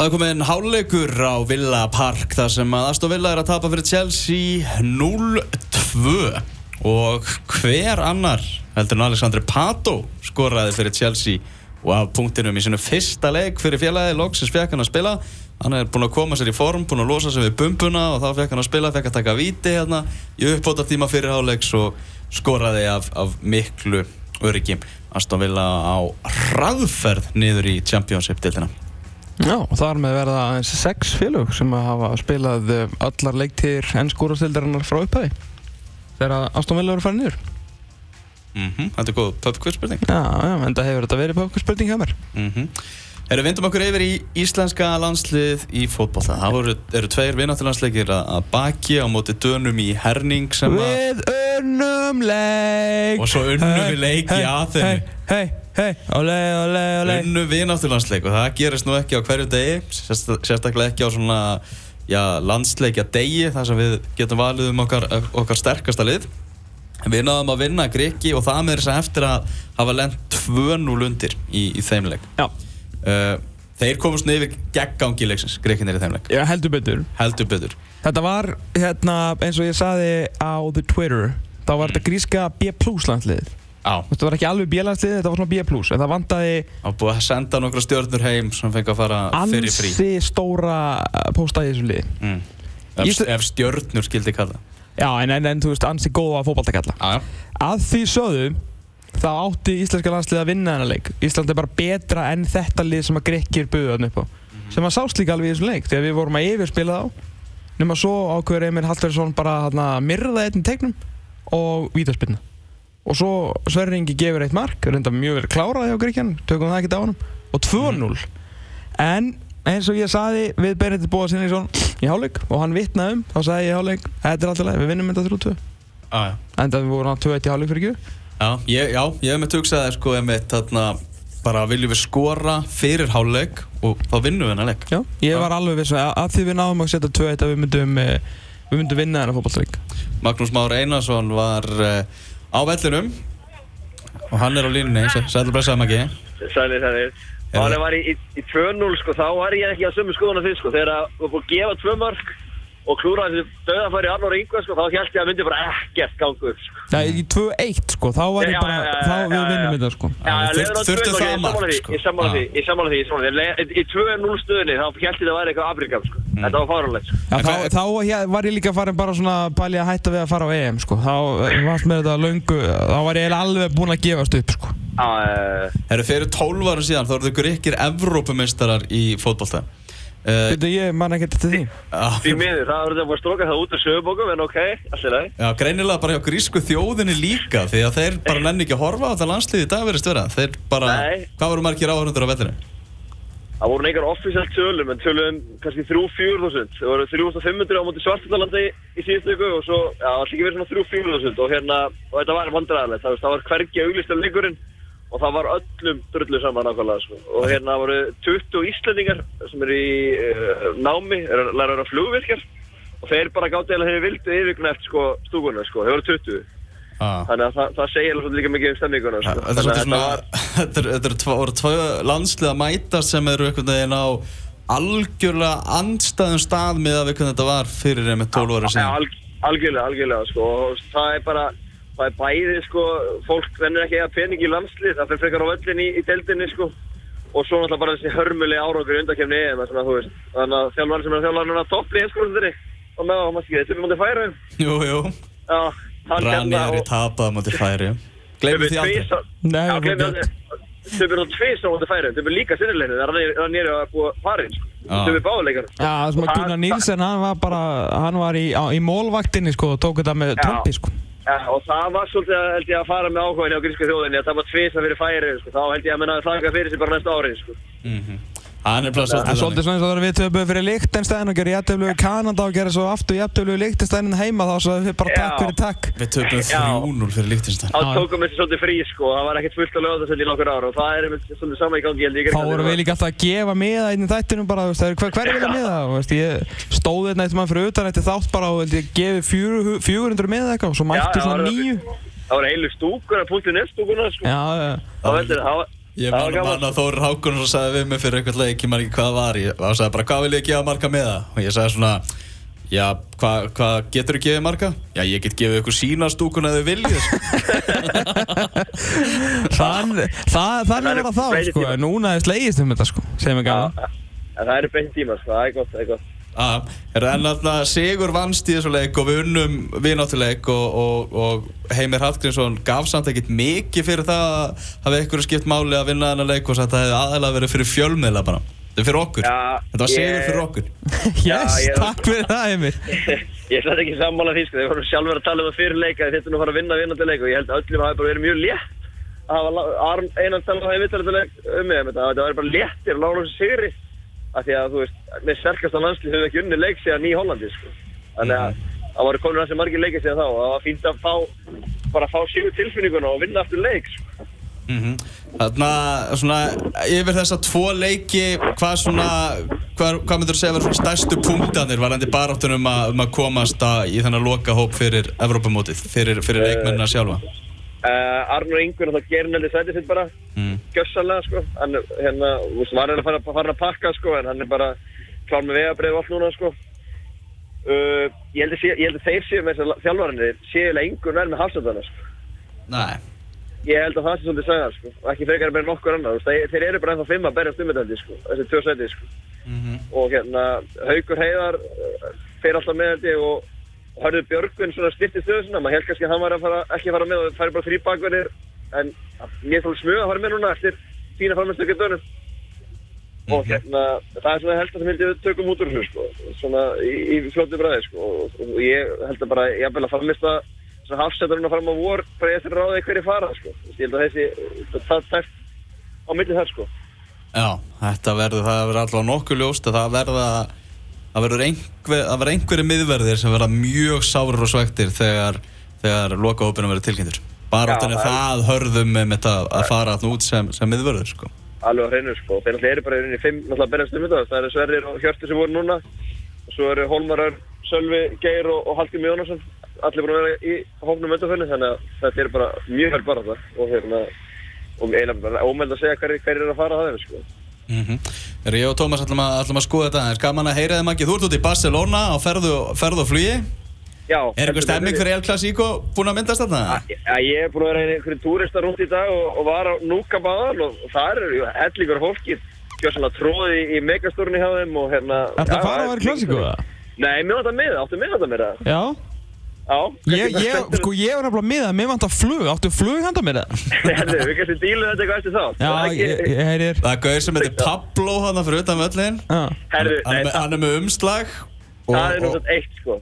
Það er komið einn háleikur á Villa Park þar sem að Aston Villa er að tapa fyrir Chelsea 0-2 og hver annar heldur en Alexandre Pato skoraði fyrir Chelsea og af punktinum í sinu fyrsta leik fyrir félagi Lóksins fekk hann að spila. Hann er búinn að koma sér í form, búinn að losa sér við bumbuna og þá fekk hann að spila, fekk að taka viti hérna í uppbóta tíma fyrir háleiks og skoraði af, af miklu öryggi. Aston Villa á hraðferð niður í Championship-dildina Já, og þar með verða aðeins sex félög sem að hafa spilað eh, allar leiktir enn skórastildarinnar frá upphæði þegar Aston Villa eru farið niður mm -hmm. Þetta er góð pubquiz-spurning Já, já, en það hefur þetta verið pökkur spurning hjá mér mm -hmm. Erum vindum okkur yfir í íslenska landslið í fótbollta Það voru, eru tveir vináttilandsleikir að baki á móti dönum í Herning sem að Við unnum leik. Og svo unnum Hey, við leik í hey, Aþenu. Hei, hei, hei, ole, ole, ole. Unnu vináttilandsleik og það gerist nú ekki á hverju degi sérst- sérstaklega ekki á svona já, landsleikja degi þar sem við getum valið um okkar, okkar sterkasta lið. Við náðum að vinna Greki og það með þess að eftir að hafa lent 2-0 undir í, í þeim leik. Já, þeir komast nefnir geggangi leiksins Grekinir í þeim leik. Ég heldur betur. Heldur betur. Þetta var, hérna, eins og ég saði á The Twitter þá var þetta gríska B plus landslið á, Þetta var ekki alveg B landslið, þetta var svona B plus en það vantaði á búið að senda nokkra stjórnur heim sem fengi að fara fyrir frí. ansi stóra uh, pósta í þessu liði. Mm. ef, Ísla- ef stjórnur skildi kalla. Já, en, en, en þú veist, ansi góða fótballtakalla á, Að því sögðu þá átti íslenska landslið að vinna þennan leik. Ísland er bara betra enn þetta lið sem að Grekkir buðu þarna upp á. Sem að sást líka alveg í þessum leik þegar við vorum að yfirspila þá. Nema svo ákveður Emil Hallverðsson bara hérna, myrða einn tegnum og vítaspilna og svo Sverri Ingi gefur eitt mark reynda mjög verið kláraði á Grekjan tökum það ekki á honum og 2-0 en eins og ég saði við Benedikt Bóða Sinningsson í hálfleik og hann vitnaði um, þá sagði ég í hálfleik þetta er alltaf leið, við vinnum þetta 3-2 á, já. En það voru hann 2-1 í hálfleik fyrir ekki Já, ég, já, ég hef með tugsaði sko einmitt þarna bara viljum við skora fyrir háluleik og þá vinnum við hennar leik. Já, ég var alveg viss að, að því við náðum að setja 2-1 að við myndum, eh, við myndum vinna þennan fótballstreik. Magnús Már Einarsson var uh, á vellinum og hann er á línunni, sætlu blessaði Maggi. Sælir, sælir. Er Og hann það- var í, í, í 2-0 sko, þá var ég ekki að sömu skoðuna því sko, þegar það var búin að gefa tvö mörg og klúraði döðafæri Arnór Ingvar sko, þá held ég að myndi bara ekkert ganga upp sko. Það í 2-1 sko, þá var ég Já, bara, já, já, þá já, við já, vinnum já. þetta sko. Já, Já, þurft- leiður á þurfti 2-0, það því, sko. Ég sammála Já. því, ég sammála því, ég sammála því. Í 2-0 stöðunni, þá held ég að það væri eitthvað afrikam sko. Mm. Þetta var fáralegt sko. Já, þá, þá var ég líka farin bara svona pæli að hætta við að fara á EM sko. Þá eh, varst með þetta löngu, þá var ég alveg búinn að gefast upp sko. Já, eh, Það eru fyrir 12 árum síðan, þá eru þau grikkir Evrópumeistarar í fótbolta. Uh, Þetta ég man ekki til því. því miður, það var þetta búin að stróka það út úr sögubókum, en ok, allir það. já, greinilega bara hjá grísku þjóðinni líka, því að þeir bara nenni ekki að horfa á þetta landslið í dag verið störa. Þeir bara, Nei. hvað voru margir áhörundur á vellinu? Það voru neikar offisíal tölum, en tölum kannski 3-4 þúsund. Það voru 3500 á móti Svartalandi í síðustu ykkur og svo, já, það var ekki verið svona 3-4 þúsund og hérna, og þetta var vandræðilegt. Það, það var hvergi auglist af leikurinn og það var öllum drullu saman nákvæmlega, sko. Og hérna voru 20 Íslandingar sem eru í uh, námi, er að læra að vera flugvirkjar og þeir bara gátt eða þeir vildu yfirgruna eftir sko stúkuna, sko. Þeir voru 20. Ah. Þannig að það, það svolítið líka mikið um sko. Þetta er svolítið Þannig svona, að þetta eru- voru tvö landslið að mæta sem eru einhvern veginn á algjörlega andstæðum stað með að við hvernig þetta var fyrir einmitt 12 ára síðan. alg, algjörlega, algjörlega, sko, og það er bara, það er bæði, sko, fólk vennir ekki að pening í landslið, það fyrir frekar á völlin í, í deildinni, sko, og svo náttúrulega bara þessi hörmulegi árangur í undakefni þannig að þú veist, þannig að þjálfarinn sem er þjálfarinn núna toppli í skólundinni, og með á, maður skilja, þetta er mútið færa, Jú, jú, já, hann Ranieri tapaði mútið færi. Gleimum því aldrei. Nei, Já, það var því Þau byrjum á tvist á mútið færa, þau byrjum líka sinnilegni, það er að sko, þau. Já, sem að Gunnar Nílsen, hann var bara, hann var í, á, í mólvaktinni sko og tók þetta með Já. trompi sko. Já, og það var svolítið að, held ég, að fara með áhugaðin á gríska þjóðinni að það var tvisa fyrir færi, sko. þá held ég að menna að þakka fyrir sig bara næsta ári, sko. Hann er bara En svolítið svolítið svona eins og það er við töfum fyrir Lichtenstein og gerir jætteflu við Kanada og gerir svo aftur jætteflu við Lichtenstein heima þá svo við bara takk fyrir takk. Við töpum Já. 3-0 fyrir Líktinstein. Þá Já. tókum við þessi svolítið frí, sko, það var ekkert fullt að lögða þessi í nokkur ára og það er svolítið sama í gangi. Þá vorum við líka alltaf að gefa miða einn í þættinum bara, það er hver, hver er vilja miða? Þú veist, ég stóð hérna eitt mann fyrir utan eftir þátt bara og held ég gefi fjögur- 400 miða eitthvað Já, það. Það var heilu stúkur að punktu nefn stúkuna, sko. Já, já. Heldur það, Ég man, gaman. man að Þórir Hákonar sagði við mig fyrir eitthvað leik, ég man ekki hvað það var ég, og sagði bara, hvað vil ég gefa marga með það? og ég sagði svona, já, hvað hva getur þú gefið marga? Já, ég get gefið ykkur sína stúkun að þið viljið sko. Þann, það, er þá breytist sko, tíma. en núna er slegist um þetta sko, sem er. En það eru beint tíma, sko, það er gott, það er gott. Ah, er en alltaf Sigur vannst í þessu leik og við unnum vináttuleik og, og, og Heimir Hallgrímsson gaf samt ekkert mikið fyrir það að hafa ykkur skipt máli að vinna þennan leik og sagt að það hefði aðalega verið fyrir fjölmiðla bara. Þetta er fyrir okkur, Já, þetta var sigur ég- fyrir okkur. Yes, ég- takk fyrir það Emil. ég svolítið ekki sammála því, sko, þeir voru sjálfur að tala um það fyrir leika, þeir þurftu nú að fara að vinna vinnandi leik og ég held að öllum hafi bara verið mjög létt að hafa einan tala það í vittalegt að af því að, þú veist, með sterkasta landslið höfum við ekki unni leik síðan í Hollandi, sko. Þannig að það voru komin hansi margir leikir síðan þá og það var fínt að fá, bara að fá sigur tilfinninguna og vinna aftur leik, sko. mm Þannig að svona yfir þessa tvo leiki hvað svona, hvað, hvað myndur þú segja að svona stærstu punktanir varandi baráttunum um, að- um að komast að, í þennan loka hóp fyrir Evrópamótið, fyrir, fyrir leikmennina sjálfa Uh, Arnur Ingur, þá gerir hann heldur sætið sitt bara. Mm. gjössalega sko. Hann hérna, var hann að fara, fara að pakka sko en hann er bara klár með vegabrið og allt núna sko. Uh, ég, held að þeir séu með þess að þjálfarinni séu eiginlega Ingur nær með hafsendana sko. Nei. Ég held að það sé svolítið sagðar sko. Og ekki frekar bara nokkur annar, þeir, þeir eru bara ennþá fimm að berjast um þetta sko, þessi tvö sæti sko. Mm og hérna Haugur Heiðar uh, fer alltaf með þetta og, og Hörður Björgvin svona styrti stöðu sinna maður held kannski að hann var að fara, ekki að fara með og það færi bara þrý bakverðir. En mér fólk smuga að fara með núna eftir fína farmestökja dönum og hérna það er svona held að það myndi við tökum út úr þessu sko. Svona í, í fljótu bræði sko. Og, og ég held að bara ég vil að farmesta svona hafsetarinn að fara á vor bara ég að ráða hverju fara sko. Ég held að þessi það tæft á milli þar sko. Já, þetta verður, það verður allavega nokkuð ljóst að það verða það verður einhver, einhverju miðverðir sem verða mjög sárir og svektir þegar, þegar lokahópinu verður tilkynntur Baráttan er Já, það hörðum með þetta að fara alltaf út sem, sem miðverður sko. alveg hreinu sko. Þeir eru bara í fimm náttúrulega berjast um þetta. Það eru Sverrir og Hjörtur sem voru núna. Og svo eru Hólmarar, Sölvi, Geir og, og Hallgrímur Jónasson. Allir búin að vera í hóknum öndafölni. Þannig að þetta er bara mjög hörð bara það. Og hérna, og eiginlega bara ómeld að segja hverju hver er að fara það er sko. Mm -hmm. Ég og Tómas ætlum að, að skoða þetta en gaman að heyra þeim ekki, þú ert út í Barcelona á ferðu, ferðu og flugi Já. Er einhver stemming fyrir El Clasico búin að myndast þarna? Já, ég er búin að vera í einhverju túristar út í dag og, og var á Núka baðal og, og það eru hellingur fólki gjössalega tróði í, megastórni hjá þeim og hérna... Að fara það að er vera klassíku mikið- eða? Nei, mér vantar með það, áttu með þetta með það? Já. Já. Ég, ég, sko, ég var nefnilega með það, mér vant að flug, áttu flug handa mér það? Herðu, við kannski dílum þetta eitthvað eftir þá. Já, ég, ég heyrir. Það er gauð sem heitir Pablo hann fyrir utan völlin Já. Herðu, hann, nei, er með- það, hann er með umslag og, það er og, náttúrulega eitt, sko.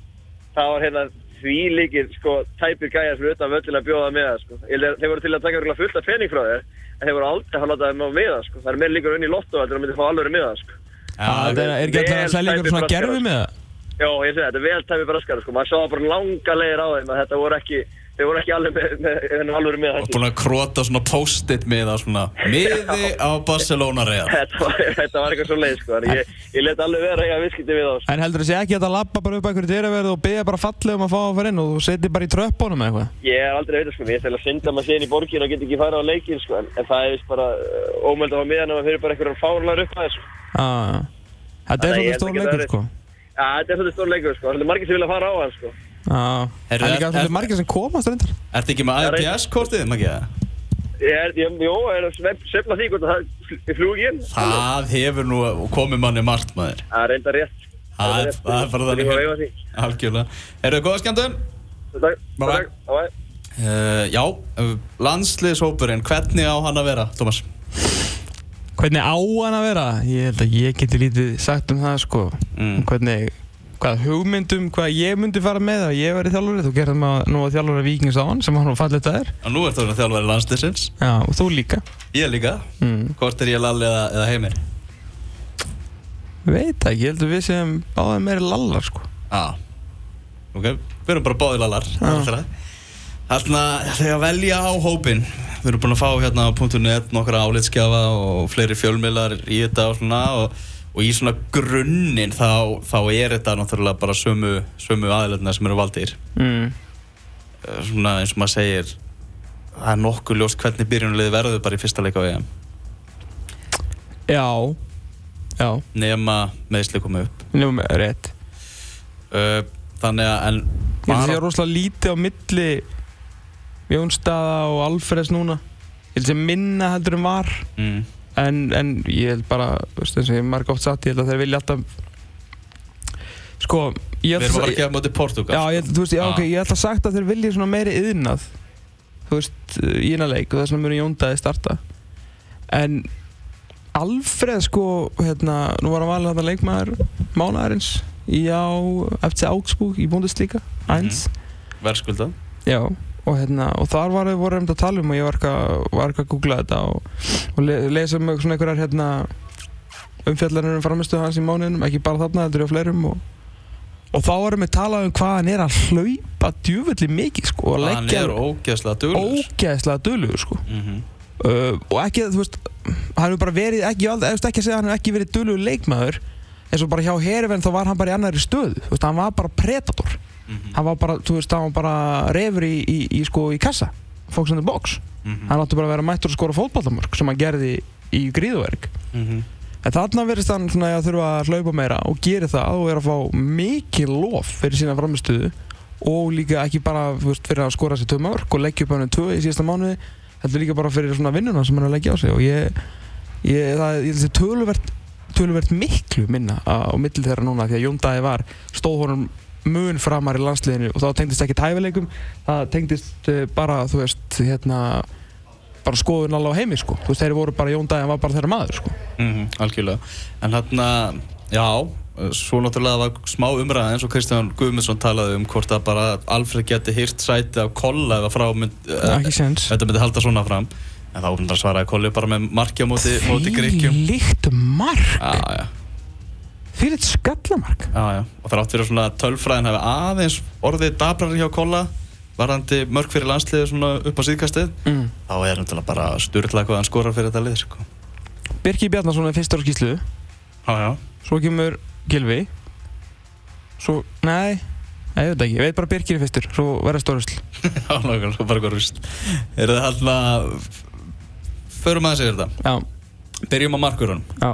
Það var hérna því líkir, sko, tæpir gæjar fyrir utan völlin að bjóða með það, sko. Ég held að Þeir voru til að taka örugglega fullt af pening frá þér, en þeir voru aldrei að láta þeim á með sko. Það er meir líkur unni í lotto heldur en að myndi fá alveg með sko. Já, það er, er ekki alltaf að selja ykkur svona gerfi með það? Já, ég segi þetta, vel tæpir braskar, sko. Maður sá bara langa leiðir á þeim að þetta voru ekki, þeir voru ekki alveg með, með, með, alveg með og það. búin að krota svona post-it með það svona miði á Barcelona reyðar Þetta var, þetta var eitthvað svo leið, sko. Þannig Ég, ég let alveg vera að viðskipti við þá, sko. En heldur þessi ekki að þetta lappa bara upp að einhverju dyraverð og beða bara fallið um að fá að fara inn og þú setir bara í tröppunum eða eitthvað? Ég er aldrei að veita sko, ég ætla að synda maður síðan í borgin og get ekki fara á leikin sko, en, en það er bara uh, ómöld að hafa miðan og maður fyrir bara einhverjum fárlar upp að þessu. Já, já. Þetta er Þannig að ég svolítið held stór ekki leikur, að sko. Þetta er svolítið stór leikur sko, það er margir sem vilja fara á hann sko. Já. Heyrðu, Það er líka er- svolítið er- margir sem komast reyndar. Ertu ekki með reyndar. Ég er, ég, jó, er að svef- svefla því hvort að það er flug inn. Það hefur nú komið manni margt maður Það er reynda rétt. Það er- rétt. það er bara þannig. Ég var að eiga því. Algjörlega Eru þið góða skemmtun? Takk, Bye bye. Uh, já, uh, landsliðshópurinn, hvernig á hann að vera, Tómas? Hvernig á hann að vera? Ég held að ég geti lítið sagt um það, sko. Mm. Hvernig, hvað hugmyndum, hvað ég myndi fara með að ég væri þjálfari. Þú gerðum að nú að þjálfari Víkings á hann, sem hann var fallið það er. Og nú ertu að þjálfari landsliðsins Já, og þú líka. Ég líka Mm. Hvort er ég Lalli eða, eða Heimir? Veit það ég held að við séum báðið meiri lallar, sko. Já Ok, við erum bara báðið Lallar Já. Þarna, þegar að velja á hópin Við erum búin að fá hérna á .net nokkra álitskjafa og fleiri fjölmiðlar í þetta og svona og, og í svona grunninn þá, þá er þetta náttúrulega bara sömu, sömu aðilegna sem eru valdir. Mm. Eh, svona eins og maður segir það er nokkuð ljóst hvernig byrjunulið verður bara í fyrsta leik á EM. Já, já, nema meðsli komið upp. Nefnum rétt. Uh, þannig að en Ég held að sé rosalega lítið á milli Jónstaða og Alfreds núna. Ég held sé minna heldur en var. Mm, en, en ég held bara, veist, eins og ég hef marg oft sagt, ég held að þeir vilja alltaf sko, ég við held erum bara að að móti Portugal já, ég, held- þú veist, já, Ah. ok, ég held að sagt að þeir vilja svona meiri yðnað þú veist, í eina leik og þess vegna muni Jóndaði starta. En Alfred sko, hérna, nú var hann valið þetta leikmaður mánaðarins í á FC Augsburg í Bundesliga 1 verðskulda Já, og, hérna, og þar var, voru um að tala um og ég var ekki að, að googla þetta og, og le, lesa um svona einhverjar hérna, umfjallanir um framistu hans í mánuðinum, ekki bara þarna, þetta eru á fleirum og, og þá varum við talað um hvað hann er að hlaupa djúvillig mikið sko, og hann er ógeðslega dölugur sko. mm -hmm. uh, og ekki, þú veist hann hefur bara verið, ekki, ég veist ekki að segja að hann hefur ekki verið dölugur leikmaður eins og bara hjá Herifenn þá var hann bara í annari stöðu þú veist, hann var bara predator Mhm. hann var bara, þú veist, hann var bara refur í, í, í, sko, í kassa Fox in the box Mhm. hann átti bara að vera mættur að skora fótballamörk sem hann gerði í gríðuverk Mhm. en þarna verðist hann svona að þurfa að hlaupa meira og gerir það og er að fá mikið lof fyrir sína framistuðu og líka ekki bara veist, fyrir að skora sér tvö mörk og leggja upp hann tvö í síðasta mánuði heldur líka bara fyrir svona vinnuna sem hann er að leggja á sig og ég, ég, það, ég að töluvert, töluvert miklu minna á, milli þeirra núna því að Jón Dæði var stóð honum mun framar í landsliðinu og þá tengdist ekki tæfileikum það tengdist uh, bara þú veist hérna bara skoðun alveg á heimi sko. Þú veist þeir voru bara Jón Dæði var bara þeirra maður sko. Mhm, algjörlega. En hann já, svo náttúrulega var smá umræða eins og Kristján Guðmundsson talaði um hvort að bara Alfred geti hýrt sæti af kolla eða frá mynd, ekki sens þetta myndi halda svona fram. En þá svaraði kolli bara með marki á móti, móti Gríkjum líkt mark. Já, já, fyrir skallamark. Já, já. Og þrátt fyrir að svona tölfræðin hefði aðeins orðið dabrari hjá kolla varandi mörg fyrir landsliði svona upp á síðkastið mm. þá er náttúrulega bara styrla hvað hann skorar fyrir þetta lið sko. Birki Bjarnason er fyrstur á skýslu svo kemur Gilvi svo, nei Nei, ég veit ekki, ég veit bara Birkir er fyrstur, svo verður stórusl. já, nákvæmlega, bara hvað rúst er það alltaf förum aðeins yfir þetta. Já, byrjum á markurunum já,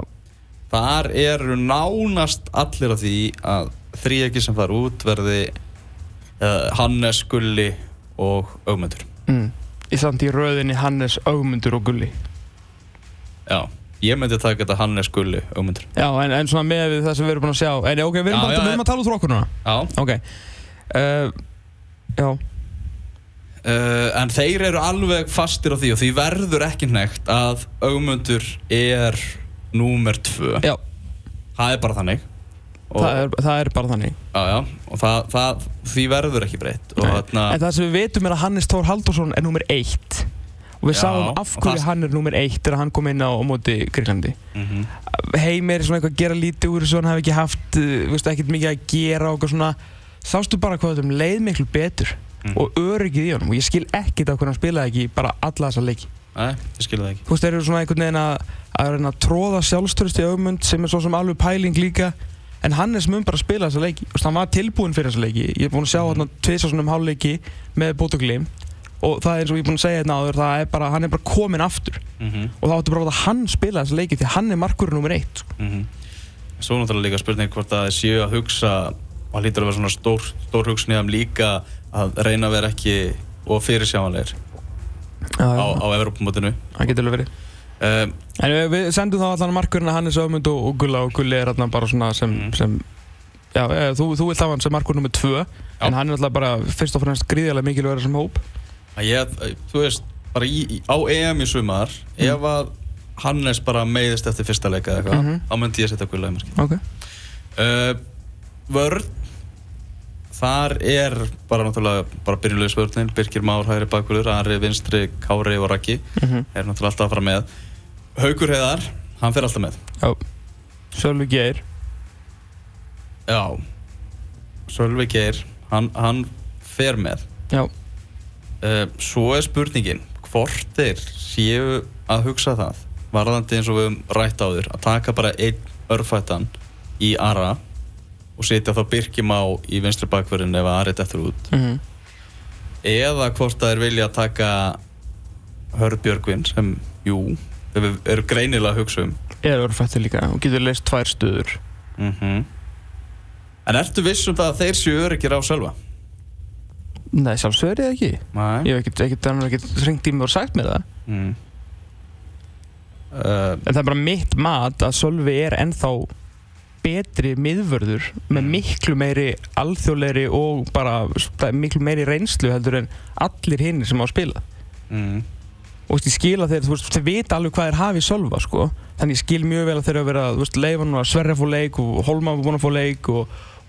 þar eru nánast allir af því að þríegi sem fara út verði uh, Hannes, Gulli og Ögmundur mm. Í samt í röðinni Hannes, Ögmundur og Gulli. já, ég myndi taka þetta Hannes, Gulli, Ögmundur Já, en, en svona með við það sem við erum búin að sjá. En ok, við erum, Já, bara, já, við erum að tala út frá okkur núna. já, Ok. Uh, já, uh, en þeir eru alveg fastir á því og því verður ekki nekt að Ögmundur er númer tvö já, það er bara þannig það er, það er bara þannig. já, já, og það, það, því verður ekki breytt og þarna En það sem við veitum er að Hannes Þór Haldursson er nummer eitt. Og við Já, sáum af og hverju það- hann er nummer eitt þegar hann kom inn á, á móti Gríklandi. mm Heimir er svona eitthvað að gera lítið úr þessu, hann hefði ekki haft, uh, veist, ekkert mikið að gera og eitthvað svona. Sástu bara hvað þetta leið miklu betur Mhm. og öryggið í honum og ég skil ekkert af hvernig hann spilaði ekki bara alla þessa leiki. Nei, ég skilur það ekki Þú veist, þeir eru svona einhvern veginn að, að reyna að tróða sjálfstörst í augmund sem er svo sem alveg pæling líka. En Hannes mun bara spila þessa leiki. Veist, hann var tilbúinn fyrir þessa leiki. Ég er búinn að sjá hérna tvisa svona um hálfleiki með bótuglim og það er eins og ég er búinn að segja hérna áður það er bara, hann er bara komin aftur. Mm og þá áttu bara að hann spila þessa leiki því hann er markurinn nummer eitt sko. -hmm. Svo náttúrulega líka spurning hvort að séu að hugsa og það lítur að vera svona stór, stór hugsunniðam líka að reyna að vera ekki og fyrirsjáanleir Já, á, á Evrópumótinu um, En við, við sendum þá allan markurinn að Hannes Ögmund og, og Gulla og Gulli er hérna bara svona sem, Mhm. sem Já, e, þú, þú vilt hafa hann sem markur nummer tvö en hann er alltaf bara fyrst og fremst gríðarlega mikilvægur sem hóp. Að ég, þú veist, bara í, á EM í sumar ef að Hannes bara meiðist eftir fyrsta leika eða eitthvað, Mhm. þá myndi ég setja gulla í marki Ok. Uh, Vörn Þar er bara náttúrulega bara byrjulegs vörnin, Birkir Már, hægri bakvörður, Ari, Vinstri, Kári og Raki mm er náttúrulega alltaf að fara með. Haukur Heiðar, hann fer alltaf með. Sölvi Geir. Já. Sölvi Geir, hann, hann fer með. Já. Uh, Svo er spurningin hvort þeir séu að hugsa það varðandi eins og við höfum rætt á þér að taka bara einn örfættan í Ara og setja þá Birkim á í vinstri bakverðin ef Ari dettur út. Mm eða hvort það er vilja að taka Hörð Björgvin sem, jú, þeir eru greinilega að hugsa um. Er örfættur líka og getur leist tvær stöður. Mm En ertu viss um það að þeir séu öryggir á Sölva? Nei, sjálfsögur ég ekki. Nei. Ég hef ekkert, ekkert, hann er ekkert ringt í mig og sagt mér það. Mm. uh, En það er bara mitt mat að Sölvi er ennþá betri miðvörður með miklu meiri alþjóðleiri og bara miklu meiri reynslu heldur en allir hinn sem á að spila. Mm. og veist, ég skil að þeir, þú veist, þeir vita alveg hvað þeir hafi í Sölva sko. Þannig ég skil mjög vel að þeir eru að vera þú veist, leifa nú að Sverre fór leik og Holma búin að fá leik og,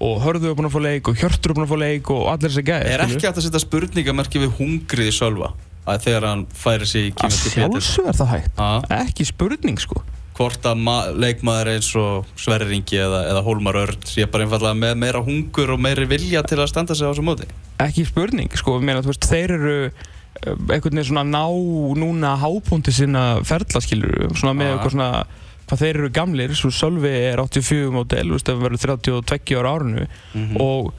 og Hörðu búin að fá leik og Hjörtur búin að fá leik og allir þessi gæði Er ekki hægt að setja spurningamerki við hungrið í Sölva? Að þegar hann færi sig í að kynast að hvort að ma- leikmaður eins og Sverri Ringi eða, eða Hólmar Örn sé bara einfallega með meira hungur og meiri vilja til að standa sig á þessu móti ekki spurning sko, ég meina, þú veist, þeir eru eh, einhvern veginn svona ná núna hábúndi sinna ferðlaskilur svona með eitthvað svona hvað þeir eru gamlir, svo Sölvi er 84 mótel, þú veist, ef hann verður 32 ára árinu Mhm. og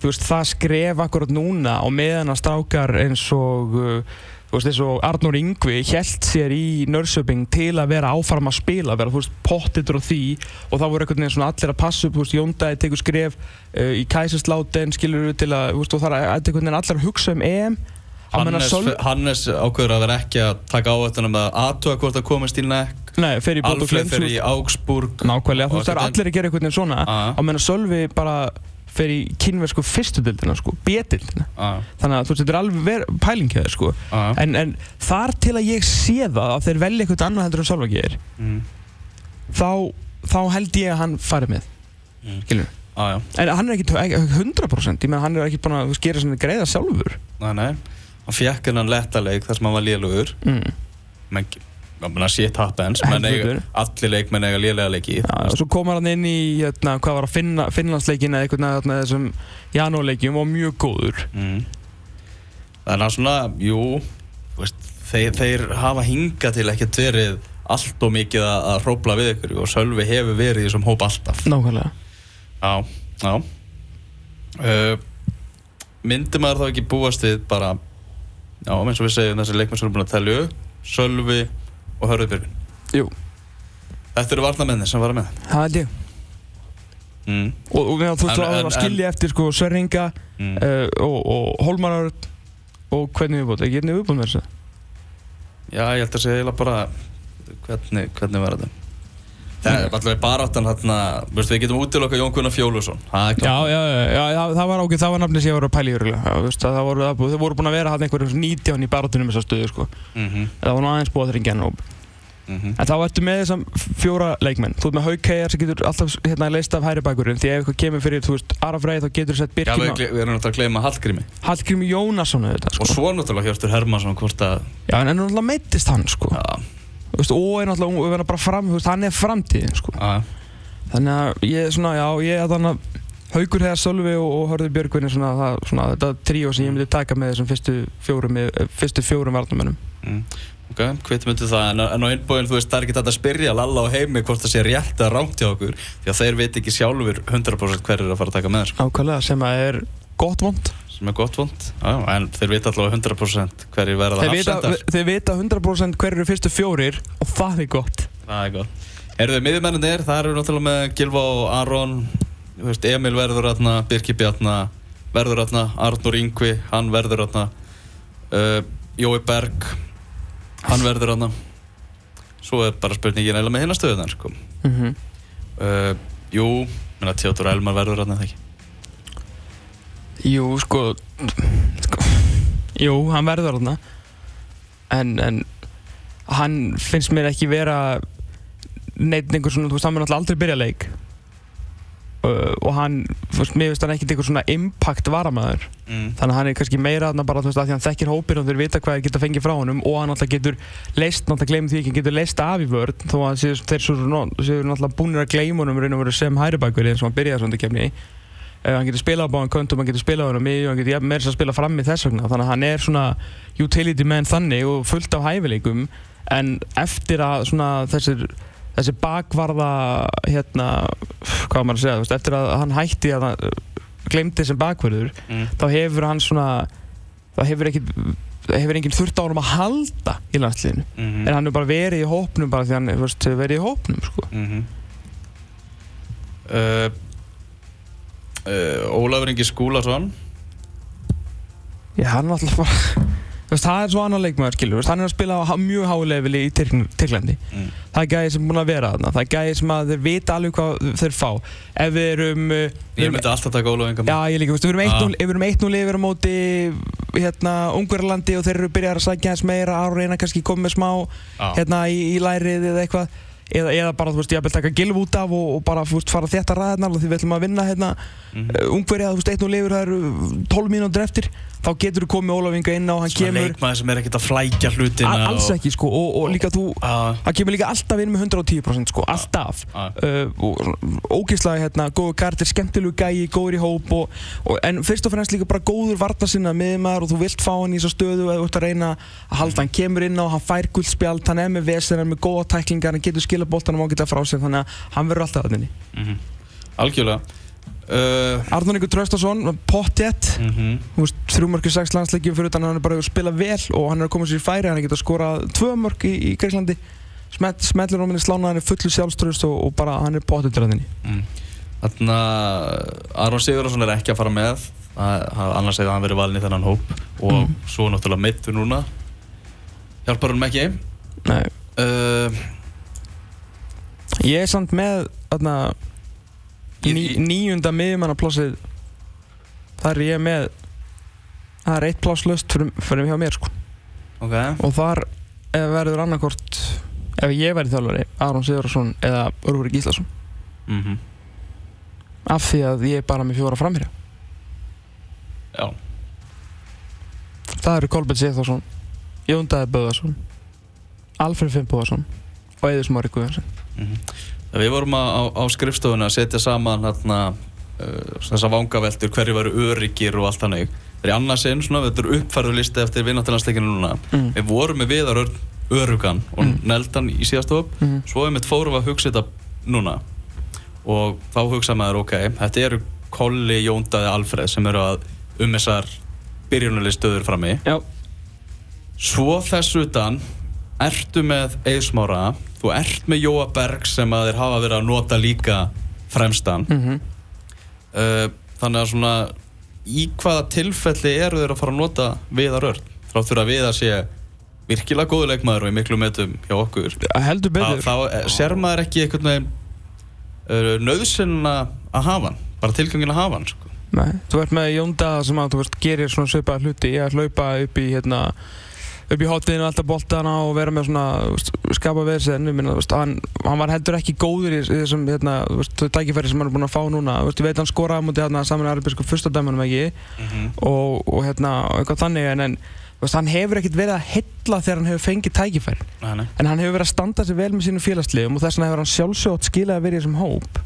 þú veist, það skref akkurat núna og meðan að strákar eins og uh, þú veist, eins og Arnór Yngvi held sér í Nörsöping til að vera áfarm að spila, vera, þú veist, pottitur og því og þá voru einhvern veginn svona allir að passa upp, þú veist, Jóndæði tekur skref uh, í Kæsasláten, skilur við til að, þú veist, og það er einhvern veginn allir að hugsa um EM. Hannes, Sölvi, Hannes ákveður að vera ekki að taka áhættunum með að aðtuga hvort að komast í nekk nei, fer í bótt og Alfred fyrir í Augsburg nákvæmlega, þú veist, það er allir að gera einhvern veginn svona. Á meðan Sölvi bara fer í kynversku fyrstu dildina, sko, B-dildina Já, þannig að þú veist, þetta er alveg ver, pæling hjá þér sko. já. en, en þar til að ég sé það að þeir velja eitthvað annað heldur en Sölva gerir Mm. þá, þá held ég að hann fari með Mm. skilur já, en hann er ekki tó- ekki 100% ég menn hann er ekki búin að gera svona greiða sjálfur nei, nei Hann fekk hennan lettaleik þar sem hann var lélugur mm. menn, shit happens menn eiga, allir leikmenn eiga lélega leiki Já, og svo kom hann inn í hérna, hvað var að finna, Finnlandsleikin eða eitthvað hérna, þessum janúarleikjum og mjög góður. Mm. Þannig að svona, jú veist, þeir, þeir hafa hingað til ekkert verið allt og mikið að, að hrópla við ykkur og Sölvi hefur verið í þessum hóp alltaf. Nákvæmlega. Já, já. Uh, Myndi maður þá ekki búast við bara Já, eins og við segjum þessi leikmenn sem eru búin að telja Sölvi og Hörðubjörgun Jú. Þetta eru varnamennir sem fara með það held ég mm. og, og við þú En- að skilja eftir sko Sverringa Mm. uh, og, og Hólmarár og hvernig við búin, ekki hvernig við búin með þessu Já, ég held að segja eiginlega bara hvernig, hvernig var þetta Það er alltaf baráttan veist, Við getum útilokka Jón Gunnar Fjólusson Það er Já, já, já, já, já, það var ágætt, það var nafni sem ég var að pæla í. Já, veist, það voru, það, voru búin að vera hann einhverjum 19 í barátunum þessar stöðu, sko. mm -hmm. Það var nú aðeins búið að þeirra genn og... Mm En þá ertu með þessam fjóra leikmenn. Þú ert með Haukæjar sem getur alltaf hérna leist af hæri bækurinn, því ef eitthvað kemur fyrir, þú veist, Ara Freyð, þá getur þú sett Já, við, Birkina, gle- við erum náttúrulega að gleyma Hallgrími Hallgrími Jónasson auðvitað, Og sko. svo náttúrulega Hjörtur Hermansson hvort að Já, en hann náttúrulega meittist hann, sko. Já, og er náttúrulega, bara fram, veist, hann er framtíðin, sko. Þannig að ég, svona, já, ég er þannig að Haukur Heiðar Sölvi og, og Hörður Björgvin er svona, það, svona þetta tríó sem ég myndi taka með þessum fyrstu fjórum, eh, fyrstu fjórum varnamönnum. mm. Ok, hvitt myndi það En, en á innbóin, þú veist, það er ekki þetta að spyrja Lalla og heimi hvort það sé rétt að rámt hjá okkur Því að þeir veit ekki sjálfur 100% hver er að fara að taka með þér Ákvæmlega, sem að er gott vond. Sem er gott vond. En þeir veit allavega 100% hverjir verða Þeir vita, hafsendar. þeir vita 100% hver eru fyrstu fjórir og það er gott. Það er gott. Erðu miðjumennir, það eru náttúrulega með Gilva og Aron. Veist, Emil verður aðna, Birki Bjarna verður aðna, Arnur Yngvi hann verður aðna uh, Jói Berg hann verður aðna svo er bara spurningin eða með hinna stöðunar sko. Mm -hmm. uh, Jú, minna Tjóttur Elmar verður aðna það ekki Jú, sko, sko Jú, hann verður þarna. En, en hann finnst mér ekki vera neitt einhver svona, þú veist, hann mun alltaf aldrei byrja leik. Uh, og hann, þú veist, mér finnst hann ekkert einhver svona impact varamæður mm. þannig að hann er kannski meira þarna bara, þú veist, að því hann þekkir hópir og þeir vita hvað þeir geta fengið frá honum og hann alltaf getur leist, náttúrulega gleymið því ekki, hann getur leist af í vörð þó að þeir séu náttúrulega búinir að gleyma honum raun og veru sem hæri bakverði eins og hann byrjaði svona kemni uh, hann getur spilað á báðan köntum, hann getur spilað á hann á miðju, hann getur meira að spila fram í þess vegna þannig að hann er svona utility man þannig og fullt af hæfileikum en eftir að svona þessir þessi bakvarða hérna, hvað maður að segja, veist, eftir að hann hætti að hann glemdi sem bakverður Mm. þá hefur hann svona það hefur ekkit hefur enginn þurft á honum að halda í landsliðinu Mhm. en hann er bara verið í hópnum bara því hann hefur verið í hópnum sko. Mhm. uh, uh, Ólafur Ingi Skúlason Já, hann er alltaf bara það er svo annar leikmaður, skilur, hann er að spila á mjög háu leveli í Tyrk- Tyrklandi. Mm. Það er gæði sem búin að vera þarna, það er gæði sem að þeir vita alveg hvað þeir fá. Ef við erum, við Ég myndi alltaf taka Ólafur Inga Já, ég líka, við erum Já. 1-0 ef við erum 1-0 yfir á móti hérna, Ungverjalandi og þeir eru byrjað að sækja hans meira Aron reyna kannski komið smá Já. hérna í, í lærið eða eitthvað eða, eða bara, þú veist, ég vil taka gilf út af og, og bara, veist, fara þetta ræðarnar því við ætlum að vinna hérna mm. Ungverja, þú veist, 1-0 yfir, það eru 12 mínútur eftir þá getur þú komið Ólafinga inn á og hann Svona kemur leikmaður sem er ekkert að flækja hlutina a- alls og- ekki, sko, og, og líka þú Já. hann kemur líka alltaf inn með 110% sko, alltaf Já. uh, og ógeðslega hérna, góður kartir, skemmtilegu gæi, góður í hóp og, og, en fyrst og fremst líka bara góður varta sinna með maður og þú vilt fá hann í þessa stöðu eða þú ert að reyna að halda hann kemur inn á, hann fær guldspjald, hann er með vesen, hann er með góða tæklingar, hann getur skila boltanum og geta frá sér þannig að hann verður alltaf að þinni Mhm. Algjörlega uh, Arnur Ingur Traustason, pottjett mhm. þú veist, í sex landsleikjum fyrir utan að hann er bara að spila vel og hann er að koma sér í færi, hann er geta að skora tvö mörg í, í Greiklandi Smell, smellur á minni slána, hann er fullu sjálfströst og, og bara hann er pottettur að þinni Mm. Þannig að Aron Sigurðarsson er ekki að fara með. Það- annars hefði hann verið valin í þennan hóp og Mm. svo náttúrulega meittur núna. Hjálpar hann ekki? Nei, uh, Ég er samt með þarna, Í- ní, í- níunda miðjumannaplássið þar er ég með það er eitt pláss löst fyrir, fyrir hjá mér sko. ok. Og þar verður annarkort ef ég verði þjálfari, Aron Sigurðarsson eða Rúrik Gíslason. Mm af því að ég er bara með fjóra framherja. Já, það eru Kolbjörn Sigþórsson Jón Dæði Böðarsson Alfred Finn Böðarsson og Eður Smári Guðarsson mhm. Við vorum á, á, á skrifstofunni að setja saman hérna, uh, þessar vangaveltur, hverju varu öryggir og allt þannig. Það er í annarsinn, svona, þetta er uppfærðu listi eftir vinnáttilandsleikinu núna. Mm. Við vorum með viðar ör, örugan og Mm. neldan í síðastu hóp. Mhm. Svo við mitt fórum við að hugsa þetta núna og þá hugsa maður, ok, þetta eru Kolli, Jóndaði, Alfreð sem eru að um þessar byrjunulegstöður frammi. Já, Svo þess utan ertu með Eðsmára, þú ert með Jóa Berg sem að þeir hafa verið að nota líka fremstan. mm Uh, þannig að svona í hvaða tilfelli eru þeir að fara að nota Viðar Örn? Þrátt fyrir að Viðar sé virkilega góðu leikmaður og í miklu metum hjá okkur. Þá, betur þá eh, sér maður ekki einhvern veginn uh, nöðsynna að hafa hann, bara tilgangin að hafa hann. Sko. Nei, þú ert með Jónda sem að þú veist, gerir svona svipaða hluti í að hlaupa upp í hérna upp í hotinu alltaf boltana og vera með svona skapa veist, hann, hann var heldur ekki góður í, í þessum hérna, tækifæri sem hann er búin að fá núna. Veist, ég veit hann skoraði mútið hérna saman arabísku fyrsta dæmanum ekki og, og hérna eitthvað þannig en, en veist, hann hefur ekkert verið að hylla þegar hann hefur fengið tækifæri. Nei. en hann hefur verið að standa sig vel með sínum félagsliðum og þess vegna hefur hann sjálfsögt skilað að vera í þessum hóp.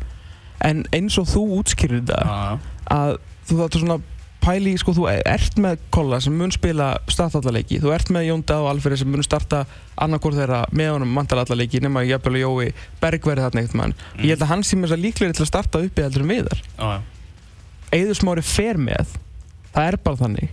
En eins og þú útskýrir þetta Já, að þú þáttu svona pæli, sko, þú ert með Kolla sem mun spila startallaleiki, þú ert með Jón Dað og Alfrið sem mun starta annarkor þeirra með honum mantalallaleiki nema jafnvel og Jói Bergverði þarna eitt mann Mm. ég held að hann þess að líklegri til að starta uppi heldur en viðar já, já. Eður smári fer með það er bara þannig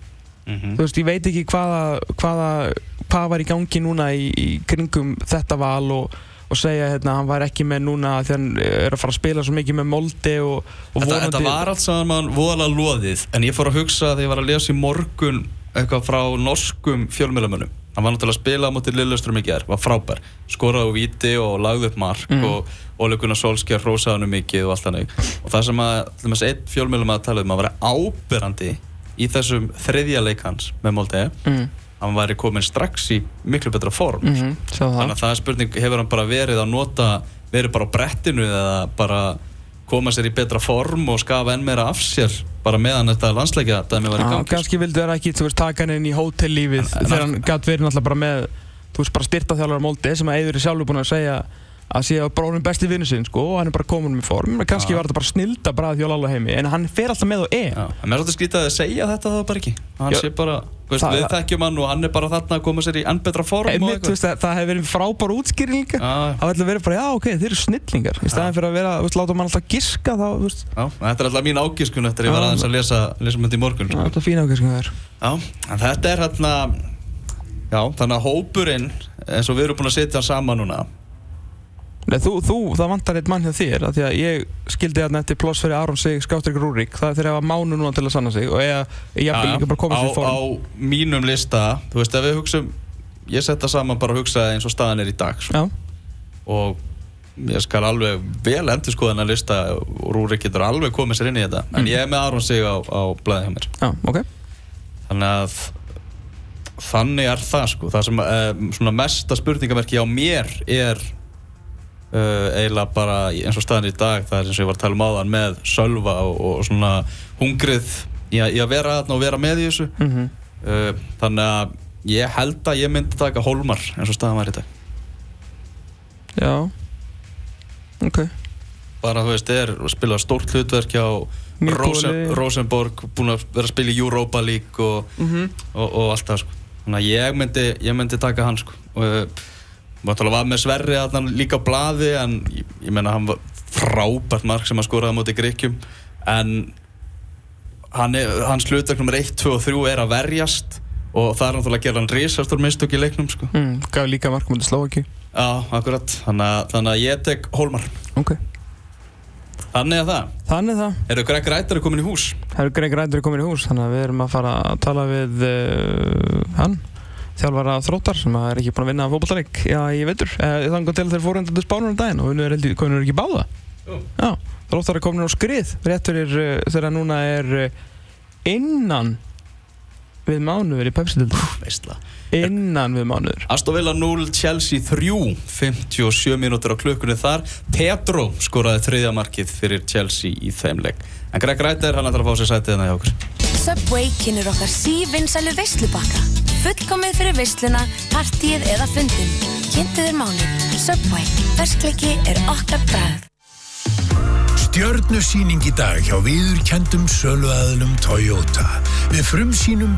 Mhm. þú veist, ég veit ekki hvaða hvaða, hvað var í gangi núna í, í kringum þetta val og, og segja hérna, hann var ekki með núna því hann er að fara að spila svo mikið með moldi og, og Þetta, þetta var allt saman voðalega loðið en ég fór að hugsa þegar ég var að lesa í morgun eitthvað frá norskum fjölmjölamönnum hann var náttúrulega að spila á móti Lilleström í gerð var frábær, skoraði á viti og lagði upp mark Mhm. og Óli Gunnar Solskjær hrósaði hann mikið og allt þannig. Og það sem að, til dæmis einn fjölmjölum að tala um að vera ábyrrandi í þessum þriðja leik hans með Molde. Mm, hann væri komin strax í miklu betra form mm -hmm, þannig að það er spurning, hefur hann bara verið að nota verið bara á brettinu eða bara koma sér í betra form og skafa enn meira af sér bara meðan þetta landsleikja dæmi var í gangi kannski vildi það ekki, þú veist, taka hann inn í hótellífið þegar hann gætt verið náttúrulega bara með þú veist, bara styrta þjálfur á moldi sem að Eður er sjálfur búin að segja að sé að bróðum besti vinnu sinn, sko, og hann er bara komin með form. Kannski Já. var þetta bara snilda bræð þjóla alveg heimi en hann fer alltaf með og er. Já, en mér er svolítið skrítið að segja þetta það bara ekki. Hann Já. sé bara, veist, Það- við þekkjum hann og hann er bara þarna að koma sér í enn betra form Einmitt, veist, það, það hefur verið frábær útskýring Já, það að vera bara, já ok, þeir eru snillingar. Í staðin fyrir að vera, veist, láta mann alltaf giska þá, já, þetta er alltaf mín ágiskun eftir að ég var Já. aðeins að lesa, lesa myndi í morgun sko. er alltaf fína ákvæmst það er Já, Nei, þú, þú, það vantar eitt mann hjá þér af því að ég skildi hérna eftir ploss fyrir Aron Sig Skátrik Rúrik, það er þeirra að mánu núna til að sanna sig og ég, jafnvel líka bara koma á, sér í form. á mínum lista þú veist, ef við hugsum ég setja saman bara að hugsa eins og staðan er í dag sko. Og ég skal alveg vel endur skoða hennar lista og Rúrik getur alveg komið sér inn í þetta. En Mm. ég er með Aron sig á, á blæði hjá mér. Já, ok. Þannig að þannig er það sko. Það sem uh, svona mesta spurningamerki á mér er uh, eiginlega bara eins og staðan í dag það er eins og ég var að tala um áðan með sölva og, og svona hungrið í að, í að vera þarna og vera með í þessu mm uh, þannig að ég held að ég myndi taka Hólmar eins og staðan var í dag Já Ok bara þú veist, er að spila stórt hlutverk góðu Rosen. Rosenborg búin að vera að spila í Europa League og, mm og, og allt það sko. þannig að ég myndi, ég myndi taka hann sko. og Máttalega var með Sverri að hann líka á blaði en ég, ég meina hann var frábært mark sem að skoraði á móti Gríkjum en hann er, hans hlutverk nummer 1, 2 og 3 er að verjast og það er náttúrulega að gera hann risastur mistök í leiknum sko. mm, Gaf líka markum undir Slovaki Já, akkurat. Þannig að, þannig að ég tek Hólmar. Ok. Þannig að það. Þannig það. Eru Greg Rættar komin í hús? Herru Greg er komin í hús? Þannig að við erum að fara að tala við uh, hann þjálfara þróttar sem er ekki búin að vinna já, ég veitur, uh, þannig til þeir fóru endur til spánur um daginn og við erum komin ekki báða? Jú. já, þróttar er komin á skrið rétt fyrir uh, þegar núna er uh, innan við mánuður í Veistla. Innan við mánuður Aston Villa 0, Chelsea 3 57 mínútur á klukkunni þar. Pedro skoraði þriðja markið fyrir Chelsea í þeim leik. En Greg Rættar, hann ætlar að fá sér sætið hérna hjá okkur. Subway kynir okkar sívinsælu veislubakka. Fullkomið fyrir veisluna, partíið eða fundin. Kynntu þér málið. Subway. Verskleiki er okkar bræð. Stjörnusýning í dag hjá viðurkendum söluæðlum Toyota. Við frumsýnum